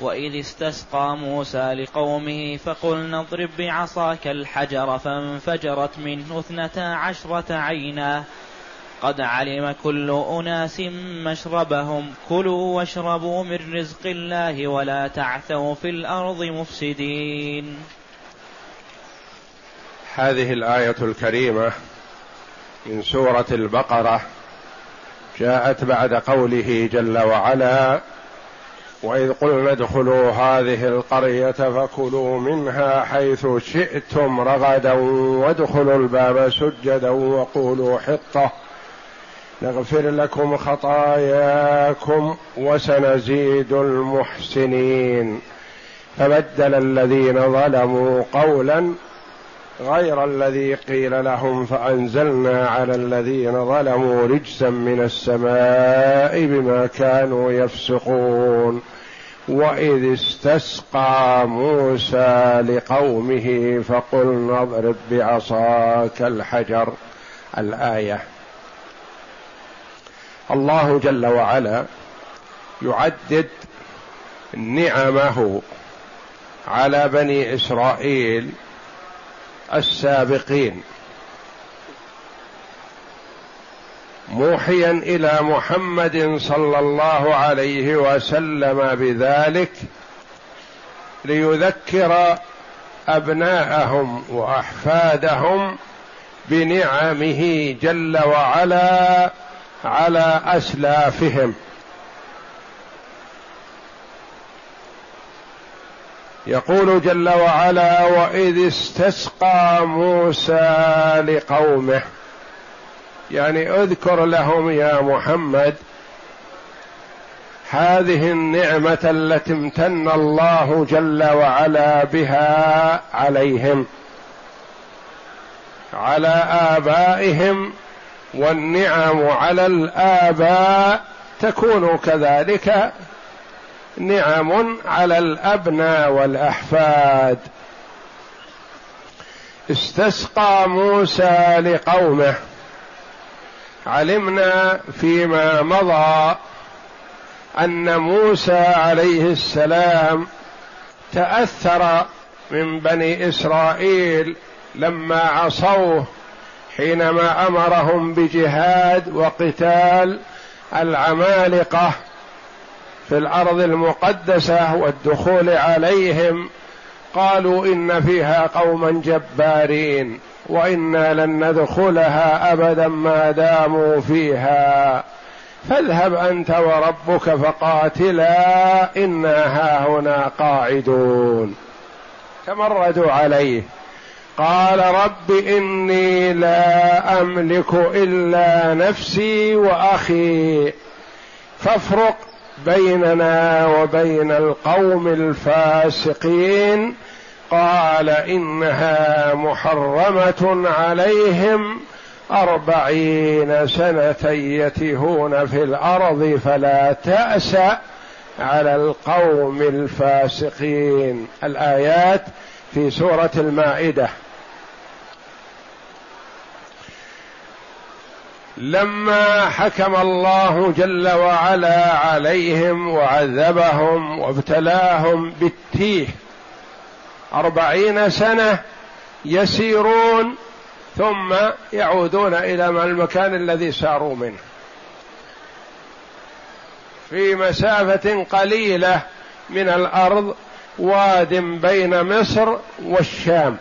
واذ استسقى موسى لقومه فقلنا اضرب بعصاك الحجر فانفجرت منه اثنتا عشره عينا قد علم كل اناس مشربهم كلوا واشربوا من رزق الله ولا تعثوا في الأرض مفسدين هذه الآية الكريمة من سورة البقرة جاءت بعد قوله جل وعلا وإذ قلنا ادخلوا هذه القرية فكلوا منها حيث شئتم رغدا وادخلوا الباب سجدا وقولوا حطة. نغفر لكم خطاياكم وسنزيد المحسنين. فبدل الذين ظلموا قولا غير الذي قيل لهم فأنزلنا على الذين ظلموا رجزا من السماء بما كانوا يفسقون. واذ استسقى موسى لقومه فقلنا اضرب بعصاك الحجر. الآية. الله جل وعلا يعدد نعمه على بني إسرائيل السابقين. موحيا إلى محمد صلى الله عليه وسلم بذلك ليذكر أبناءهم وأحفادهم بنعمه جل وعلا على أسلافهم. يقول جل وعلا وإذ استسقى موسى لقومه يعني اذكر لهم يا محمد هذه النعمة التي امتن الله جل وعلا بها عليهم على آبائهم والنعم على الآباء تكون كذلك نعم على الأبناء والأحفاد. استسقى موسى لقومه. علمنا فيما مضى أن موسى عليه السلام تأثر من بني إسرائيل لما عصوه حينما أمرهم بجهاد وقتال العمالقة في الأرض المقدسة والدخول عليهم. قالوا إن فيها قوما جبارين. وإنا لن ندخلها أبدا ما داموا فيها. فاذهب أنت وربك فقاتلا إنا هاهنا قاعدون. تمردوا عليه. قال رب إني لا أملك إلا نفسي وأخي. فافرق بيننا وبين القوم الفاسقين. قال إنها محرمة عليهم أربعين سنة يتيهون في الأرض فلا تأس على القوم الفاسقين. الآيات في سورة المائدة. لما حكم الله جل وعلا عليهم وعذبهم وابتلاهم بالتيه أربعين سنة يسيرون ثم يعودون إلى المكان الذي ساروا منه. في مسافة قليلة من الأرض واد بين مصر والشام.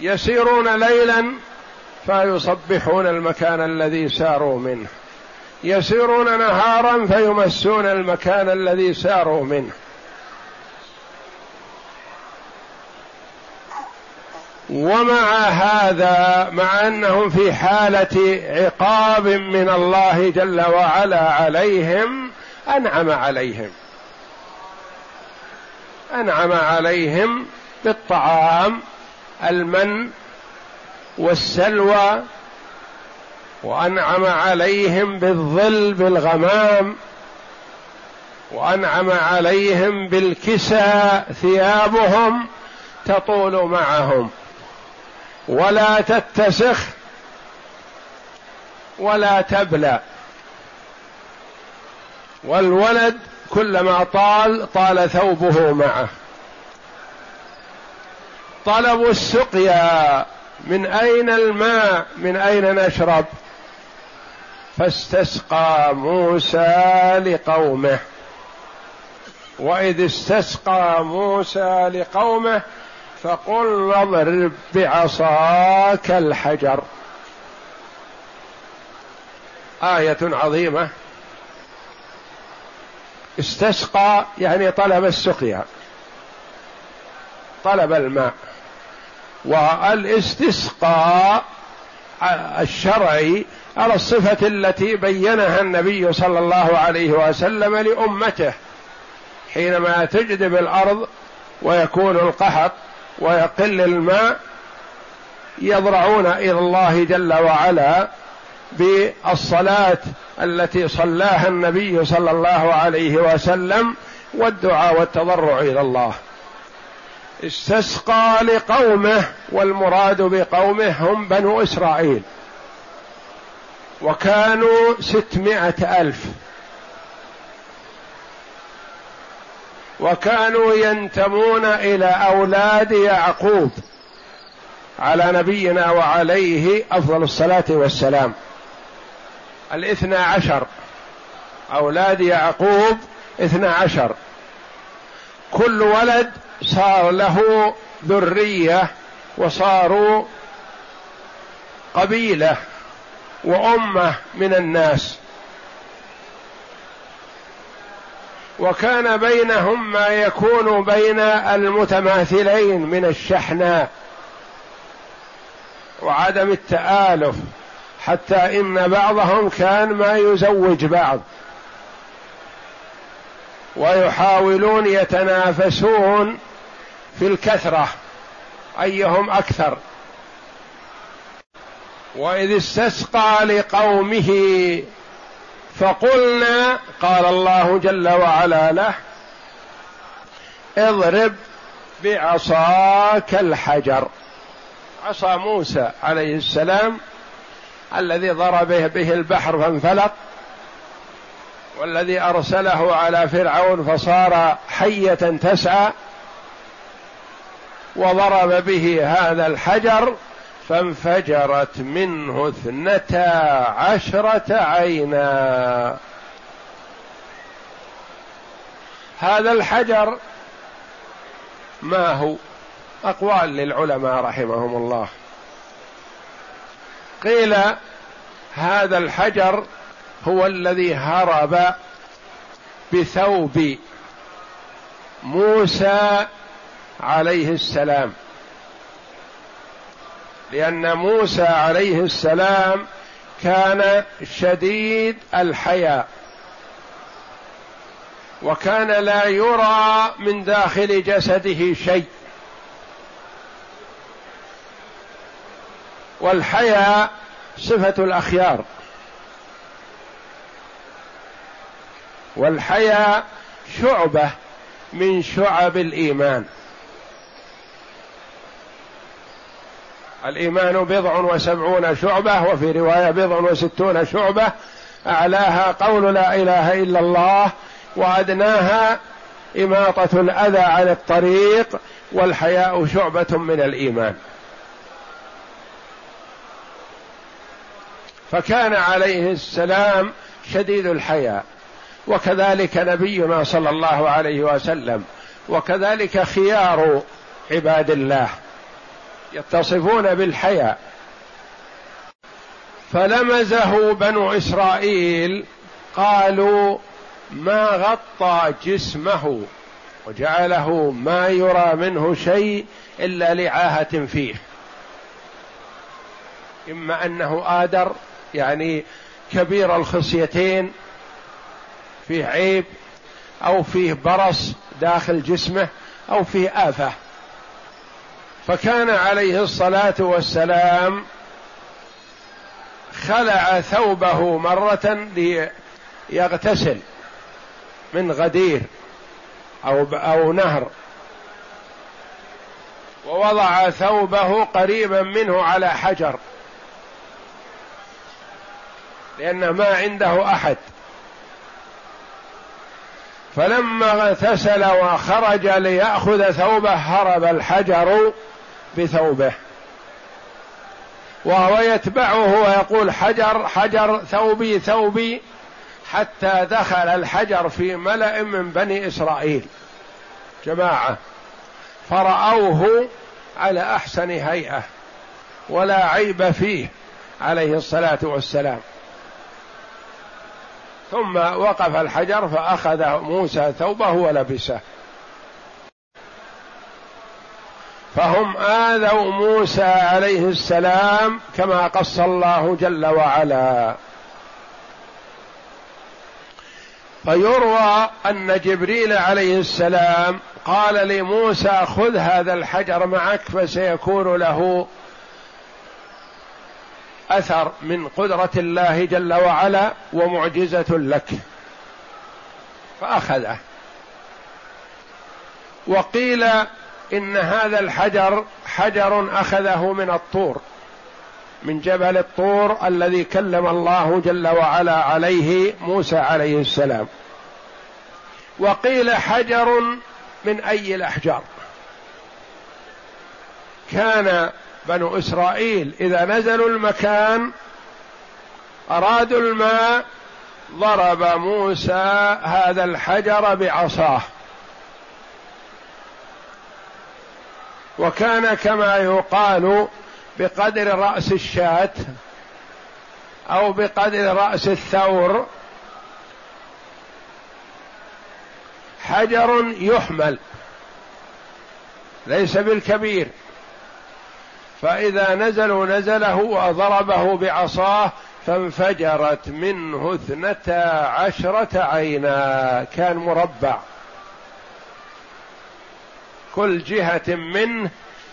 يسيرون ليلا فيصبحون المكان الذي ساروا منه. يسيرون نهارا فيمسون المكان الذي ساروا منه. ومع هذا مع أنهم في حالة عقاب من الله جل وعلا عليهم أنعم عليهم. أنعم عليهم بالطعام المن والسلوى وأنعم عليهم بالظل بالغمام وأنعم عليهم بالكسى ثيابهم تطول معهم. ولا تتسخ ولا تبلى. والولد كلما طال طال ثوبه معه. طلبوا السقيا من أين الماء؟ من أين نشرب؟ فاستسقى موسى لقومه. وإذ استسقى موسى لقومه فقل اضرب بعصاك الحجر. آية عظيمة. استسقى يعني طلب السقيا. طلب الماء. والاستسقاء الشرعي على الصفة التي بينها النبي صلى الله عليه وسلم لأمته حينما تجدب الأرض ويكون القحط ويقل الماء يضرعون إلى الله جل وعلا بالصلاة التي صلاها النبي صلى الله عليه وسلم والدعاء والتضرع إلى الله. استسقى لقومه والمراد بقومه هم بنو إسرائيل. وكانوا ستمائة ألف. وكانوا ينتمون إلى أولاد يعقوب على نبينا وعليه أفضل الصلاة والسلام. الاثنى عشر. أولاد يعقوب اثنى عشر. كل ولد صار له ذرية وصاروا قبيلة وأمة من الناس. وكان بينهم ما يكون بين المتماثلين من الشحناء وعدم التآلف حتى إن بعضهم كان ما يزوج بعض. ويحاولون يتنافسون في الكثرة أيهم أكثر. وإذ استسقى لقومه فقلنا قال الله جل وعلا له اضرب بعصاك الحجر. عصا موسى عليه السلام الذي ضرب به البحر فانفلق والذي أرسله على فرعون فصار حية تسعى وضرب به هذا الحجر فانفجرت منه اثنتا عشرة عينا. هذا الحجر ما هو؟ أقوال للعلماء رحمهم الله. قيل هذا الحجر هو الذي هرب بثوب موسى عليه السلام. لأن موسى عليه السلام كان شديد الحياء. وكان لا يرى من داخل جسده شيء. والحياء صفة الأخيار. والحياء شعبة من شعب الإيمان. الإيمان بضع وسبعون شعبة وفي رواية بضع وستون شعبة. أعلاها قول لا إله إلا الله وأدناها إماطة الأذى عن الطريق والحياء شعبة من الإيمان. فكان عليه السلام شديد الحياء وكذلك نبينا صلى الله عليه وسلم وكذلك خيار عباد الله. يتصفون بالحياء. فلمزه بنو إسرائيل قالوا ما غطى جسمه وجعله ما يرى منه شيء إلا لعاهة فيه. إما أنه آدر يعني كبير الخصيتين فيه عيب أو فيه برص داخل جسمه أو فيه آفة. فكان عليه الصلاة والسلام خلع ثوبه مرة ليغتسل من غدير أو أو نهر. ووضع ثوبه قريبا منه على حجر لأن ما عنده أحد. فلما اغتسل وخرج ليأخذ ثوبه هرب الحجر بثوبه. وهو يتبعه ويقول حجر حجر ثوبي ثوبي حتى دخل الحجر في ملأ من بني إسرائيل. جماعة فرأوه على أحسن هيئة ولا عيب فيه عليه الصلاة والسلام. ثم وقف الحجر فأخذ موسى ثوبه ولبسه. فهم آذوا موسى عليه السلام كما قص الله جل وعلا. فيروى أن جبريل عليه السلام قال لموسى خذ هذا الحجر معك فسيكون له أثر من قدرة الله جل وعلا ومعجزة لك. فأخذه. وقيل إن هذا الحجر حجر أخذه من الطور من جبل الطور الذي كلم الله جل وعلا عليه موسى عليه السلام. وقيل حجر من أي الأحجار؟ كان بنو إسرائيل إذا نزلوا المكان أرادوا الماء ضرب موسى هذا الحجر بعصاه. وكان كما يقال بقدر رأس الشاة أو بقدر رأس الثور حجر يحمل ليس بالكبير. فإذا نزلوا نزله وضربه بعصاه فانفجرت منه اثنتا عشرة عينا كان مربع. كل جهة منه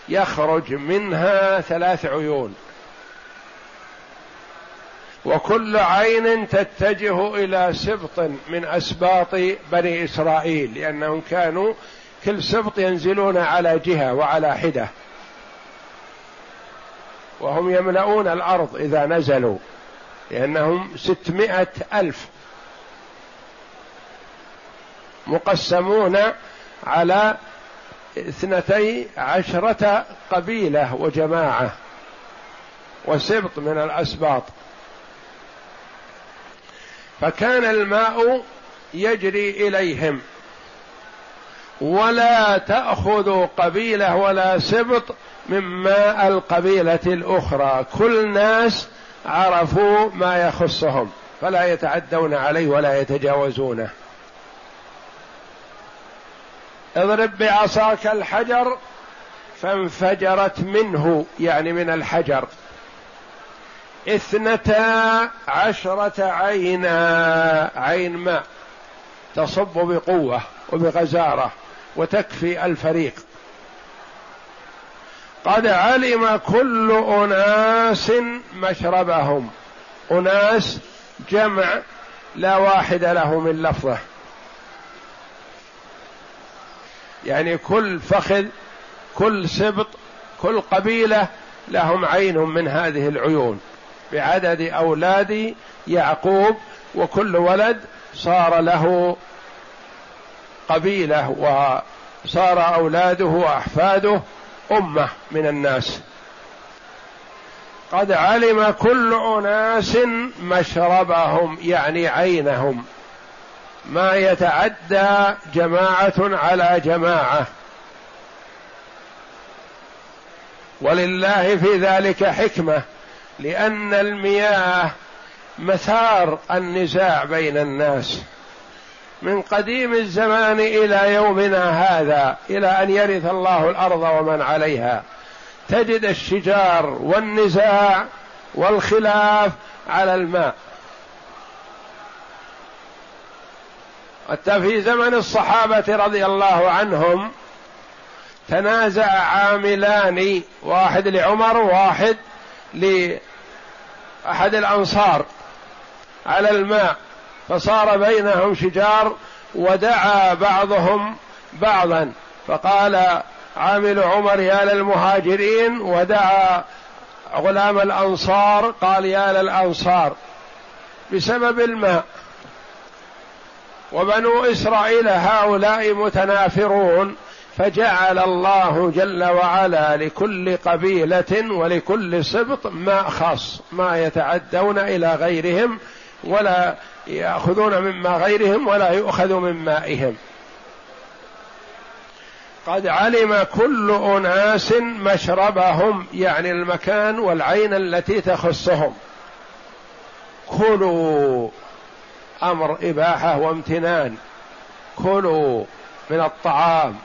يخرج منها ثلاث عيون. وكل عين تتجه إلى سبط من أسباط بني إسرائيل لأنهم كانوا كل سبط ينزلون على جهة وعلى حدة. وهم يملؤون الأرض إذا نزلوا لأنهم ستمائة ألف مقسمون على اثنتي عشرة قبيلة وجماعة وسبط من الأسباط. فكان الماء يجري إليهم. ولا تأخذ قبيلة ولا سبط من ماء القبيلة الأخرى. كل ناس عرفوا ما يخصهم. فلا يتعدون عليه ولا يتجاوزونه. اضرب بعصاك الحجر فانفجرت منه يعني من الحجر. اثنتا عشرة عينا عين ماء تصب بقوة وبغزارة وتكفي الفريق. قد علم كل أناس مشربهم. أناس جمع لا واحد له من لفظه. يعني كل فخذ كل سبط كل قبيلة لهم عين من هذه العيون. بعدد أولاد يعقوب وكل ولد صار له قبيلة وصار أولاده وأحفاده أمة من الناس. قد علم كل أناس مشربهم يعني عينهم. ما يتعدى جماعة على جماعة. ولله في ذلك حكمة لأن المياه مثار النزاع بين الناس. من قديم الزمان إلى يومنا هذا إلى أن يرث الله الأرض ومن عليها. تجد الشجار والنزاع والخلاف على الماء. حتى في زمن الصحابة رضي الله عنهم تنازع عاملان واحد لعمر وواحد لأحد الأنصار على الماء فصار بينهم شجار ودعا بعضهم بعضا فقال عامل عمر يا للمهاجرين ودعا غلام الأنصار قال يا للأنصار بسبب الماء. وبنو إسرائيل هؤلاء متنافرون فجعل الله جل وعلا لكل قبيلة ولكل سبط ماء خاص ما يتعدون إلى غيرهم ولا يأخذون مما غيرهم ولا يؤخذ من مائهم. قد علم كل أناس مشربهم يعني المكان والعين التي تخصهم. كلوا أمر إباحة وامتنان. كلوا من الطعام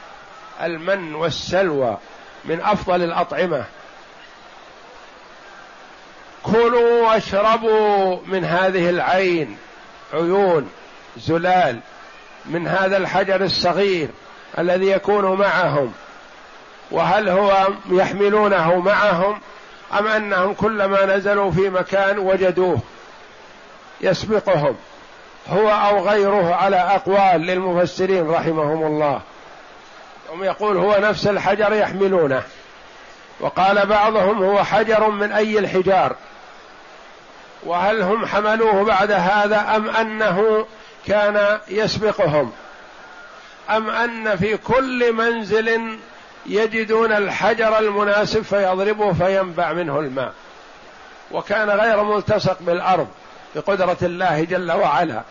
المن والسلوى من أفضل الأطعمة. كلوا واشربوا من هذه العين عيون زلال من هذا الحجر الصغير الذي يكون معهم. وهل هو يحملونه معهم أم أنهم كلما نزلوا في مكان وجدوه يسبقهم؟ هو أو غيره على أقوال للمفسرين رحمهم الله. هم يقول هو نفس الحجر يحملونه. وقال بعضهم هو حجر من أي الحجار. وهل هم حملوه بعد هذا أم أنه كان يسبقهم؟ أم أن في كل منزل يجدون الحجر المناسب فيضربه فينبع منه الماء. وكان غير ملتصق بالأرض. بقدرة الله جل وعلا.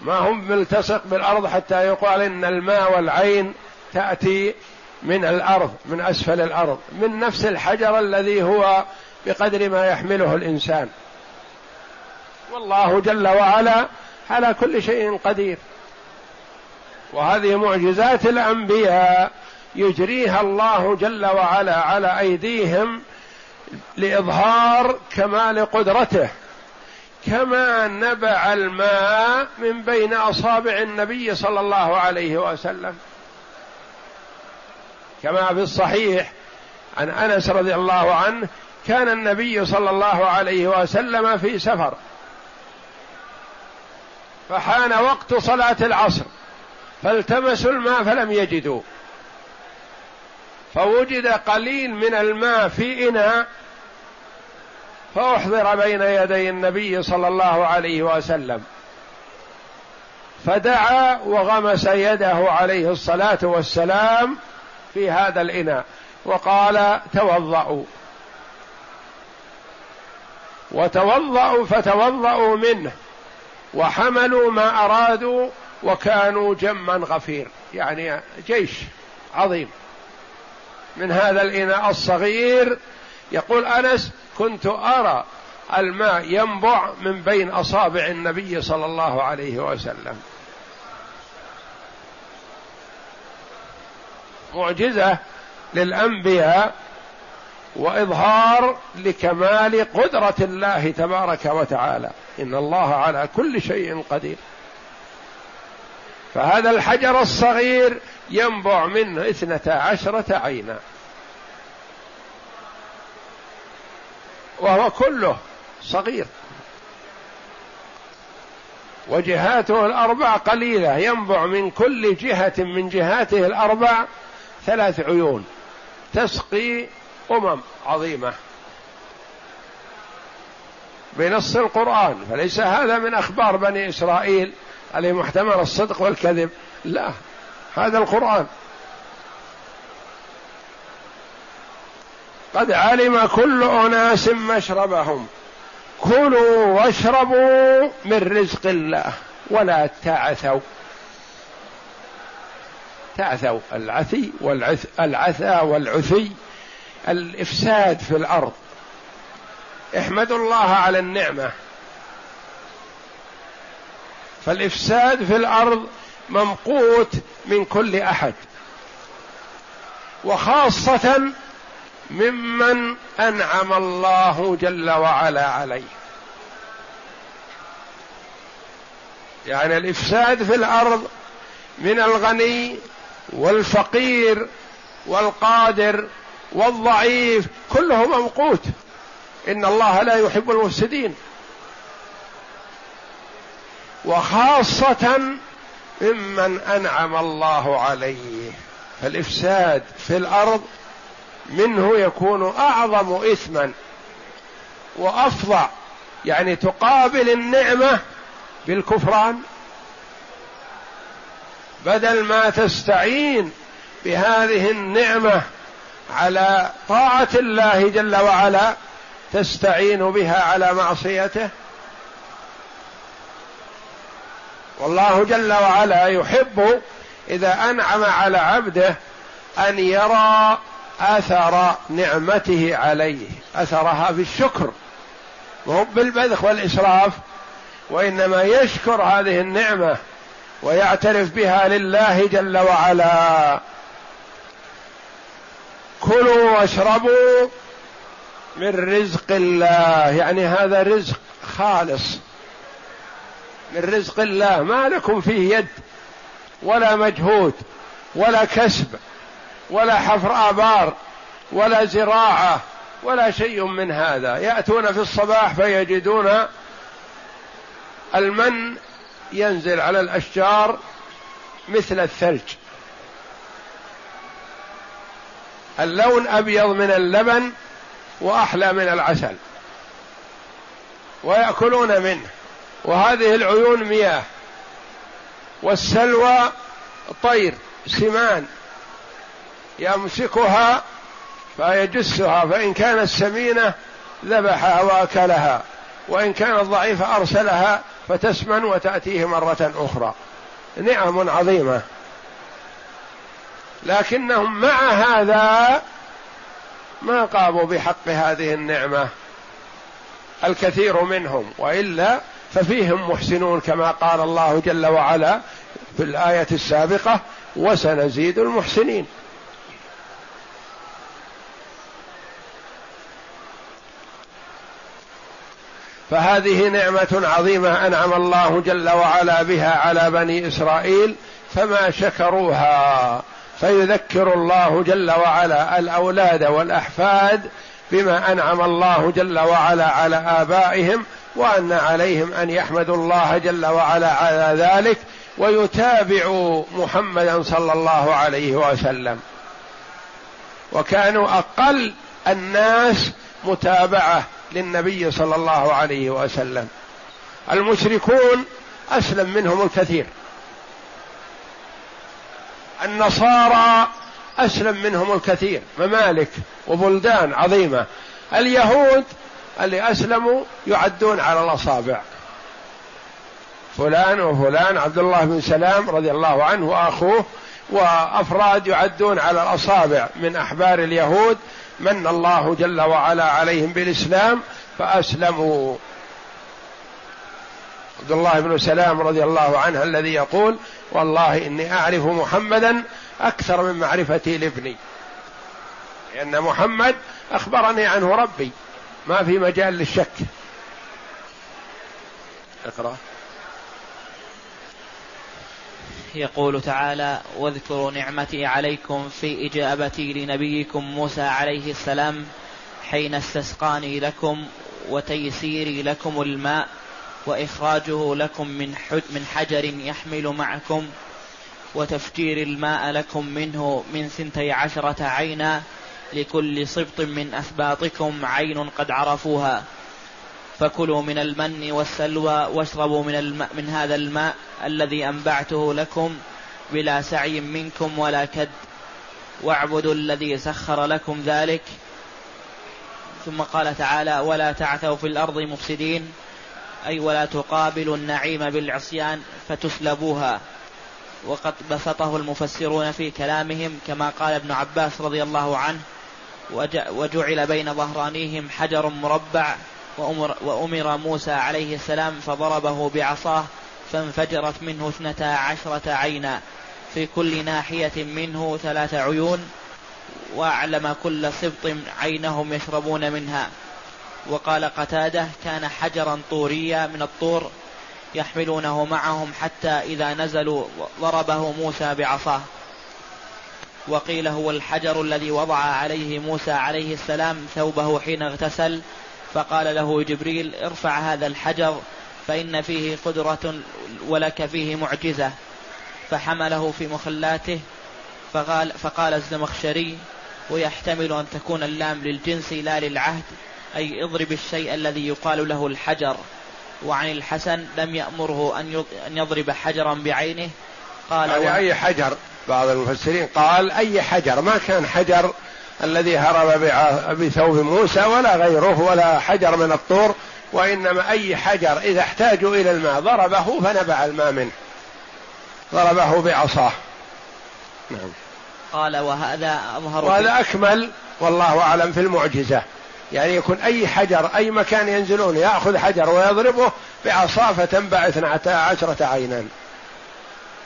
ما هم ملتصق بالأرض حتى يقال إن الماء والعين تأتي من الأرض من أسفل الأرض من نفس الحجر الذي هو بقدر ما يحمله الإنسان. والله جل وعلا على كل شيء قدير. وهذه معجزات الأنبياء يجريها الله جل وعلا على أيديهم لإظهار كمال قدرته. كما نبع الماء من بين أصابع النبي صلى الله عليه وسلم. كما في الصحيح عن أنس رضي الله عنه كان النبي صلى الله عليه وسلم في سفر. فحان وقت صلاة العصر فالتمسوا الماء فلم يجدوا. فوجد قليل من الماء في إناء فأحضر بين يدي النبي صلى الله عليه وسلم. فدعا وغمس يده عليه الصلاة والسلام في هذا الإناء وقال توضأوا وتوضأوا فتوضأوا منه وحملوا ما أرادوا وكانوا جما غفير. يعني جيش عظيم. من هذا الإناء الصغير يقول أنس كنت أرى الماء ينبع من بين أصابع النبي صلى الله عليه وسلم. معجزة للأنبياء وإظهار لكمال قدرة الله تبارك وتعالى. إن الله على كل شيء قدير. فهذا الحجر الصغير ينبع منه اثنتا عشرة عينا. وهو كله صغير. وجهاته الأربع قليلة ينبع من كل جهة من جهاته الأربع ثلاث عيون. تسقي أمم عظيمة. بنص القرآن. فليس هذا من أخبار بني إسرائيل عليه محتمل الصدق والكذب. لا هذا القرآن. قد علم كل أناس مشربهم. كلوا واشربوا من رزق الله ولا تعثوا. تعثوا العثي والعث العثى والعثي الإفساد في الأرض. احمدوا الله على النعمة. فالإفساد في الأرض ممقوت من كل أحد. وخاصة ممن أنعم الله جل وعلا عليه. يعني الإفساد في الأرض من الغني والفقير والقادر والضعيف كله ممقوت إن الله لا يحب المفسدين. وخاصة ممن أنعم الله عليه. فالإفساد في الأرض منه يكون أعظم اثما وافظع يعني تقابل النعمة بالكفران. بدل ما تستعين بهذه النعمة على طاعة الله جل وعلا تستعين بها على معصيته. والله جل وعلا يحب إذا أنعم على عبده أن يرى أثر نعمته عليه أثرها بالشكر وهو بالبذخ والإسراف وإنما يشكر هذه النعمة ويعترف بها لله جل وعلا. كلوا واشربوا من رزق الله يعني هذا رزق خالص. من رزق الله ما لكم فيه يد ولا مجهود ولا كسب. ولا حفر آبار ولا زراعة ولا شيء من هذا. يأتون في الصباح فيجدون المن ينزل على الأشجار مثل الثلج. اللون أبيض من اللبن وأحلى من العسل. ويأكلون منه. وهذه العيون مياه. والسلوى طير سمان. يمسكها فيجسها فإن كانت سمينة ذبحها وأكلها وإن كانت ضعيفة أرسلها فتسمن وتأتيه مرة أخرى. نعم عظيمة. لكنهم مع هذا ما قاموا بحق هذه النعمة الكثير منهم وإلا ففيهم محسنون كما قال الله جل وعلا في الآية السابقة وسنزيد المحسنين فهذه نعمة عظيمة أنعم الله جل وعلا بها على بني إسرائيل فما شكروها. فيذكر الله جل وعلا الأولاد والأحفاد بما أنعم الله جل وعلا على آبائهم وأن عليهم أن يحمدوا الله جل وعلا على ذلك ويتابعوا محمدا صلى الله عليه وسلم. وكانوا أقل الناس متابعة للنبي صلى الله عليه وسلم. المشركون أسلم منهم الكثير. النصارى أسلم منهم الكثير. ممالك وبلدان عظيمة. اليهود اللي أسلموا يعدون على الأصابع. فلان وفلان عبد الله بن سلام رضي الله عنه وأخوه وأفراد يعدون على الأصابع من أحبار اليهود من الله جل وعلا عليهم بالإسلام فأسلموا. عبد الله بن سلام رضي الله عنه الذي يقول والله إني أعرف محمدا أكثر من معرفتي لابني. لأن محمد أخبرني عنه ربي. ما في مجال للشك. اقرأ. يقول تعالى واذكروا نعمتي عليكم في إجابتي لنبيكم موسى عليه السلام حين استسقاني لكم وتيسيري لكم الماء وإخراجه لكم من من حجر يحمل معكم وتفجير الماء لكم منه من ثنتي عشرة عينا لكل سبط من أسباطكم عين قد عرفوها فكلوا من المن والسلوى واشربوا من, الماء من هذا الماء الذي أنبعته لكم بلا سعي منكم ولا كد. واعبدوا الذي سخر لكم ذلك. ثم قال تعالى ولا تعثوا في الأرض مفسدين أي ولا تقابلوا النعيم بالعصيان فتسلبوها. وقد بسطه المفسرون في كلامهم كما قال ابن عباس رضي الله عنه وجعل بين ظهرانيهم حجر مربع وأمر, وأمر موسى عليه السلام فضربه بعصاه فانفجرت منه اثنتا عشرة عينا. في كل ناحية منه ثلاث عيون وأعلم كل سبط عينهم يشربون منها. وقال قتادة كان حجرا طوريا من الطور يحملونه معهم حتى إذا نزلوا ضربه موسى بعصاه. وقيل هو الحجر الذي وضع عليه موسى عليه السلام ثوبه حين اغتسل فقال له جبريل ارفع هذا الحجر فإن فيه قدرة ولك فيه معجزة. فحمله في مخلاته فقال, فقال الزمخشري ويحتمل أن تكون اللام للجنس لا للعهد أي اضرب الشيء الذي يقال له الحجر. وعن الحسن لم يأمره أن يضرب حجرا بعينه. قال يعني أي حجر؟ بعض المفسرين قال أي حجر ما كان حجر الذي هرب بثوب موسى ولا غيره ولا حجر من الطور وإنما أي حجر إذا احتاجوا إلى الماء ضربه فنبع الماء منه. ضربه بعصاه. نعم. قال وهذا أظهر وهذا أكمل والله أعلم في المعجزة. يعني يكون أي حجر أي مكان ينزلون يأخذ حجر ويضربه بعصا فتنبع اثنتا عشرة عينا.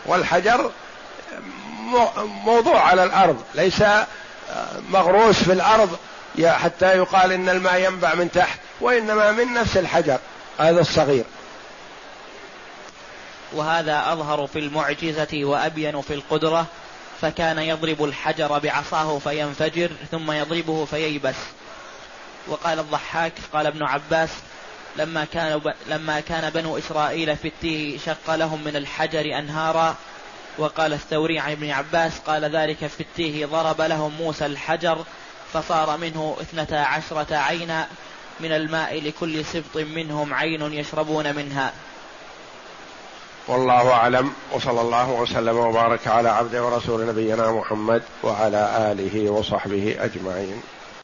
والحجر موضوع على الأرض ليس مغروس في الأرض حتى يقال إن الماء ينبع من تحت وإنما من نفس الحجر هذا الصغير. وهذا أظهر في المعجزة وأبين في القدرة فكان يضرب الحجر بعصاه فينفجر ثم يضربه فييبس. وقال الضحاك قال ابن عباس لما كان لما كان بنو إسرائيل في التيه شق لهم من الحجر أنهارا وقال الثوري عن ابن عباس قال ذلك في التيه ضرب لهم موسى الحجر فصار منه اثنتا عشرة عينا من الماء لكل سبط منهم عين يشربون منها. والله أعلم وصلى الله وسلم وبارك على عبده ورسول نبينا محمد وعلى آله وصحبه أجمعين.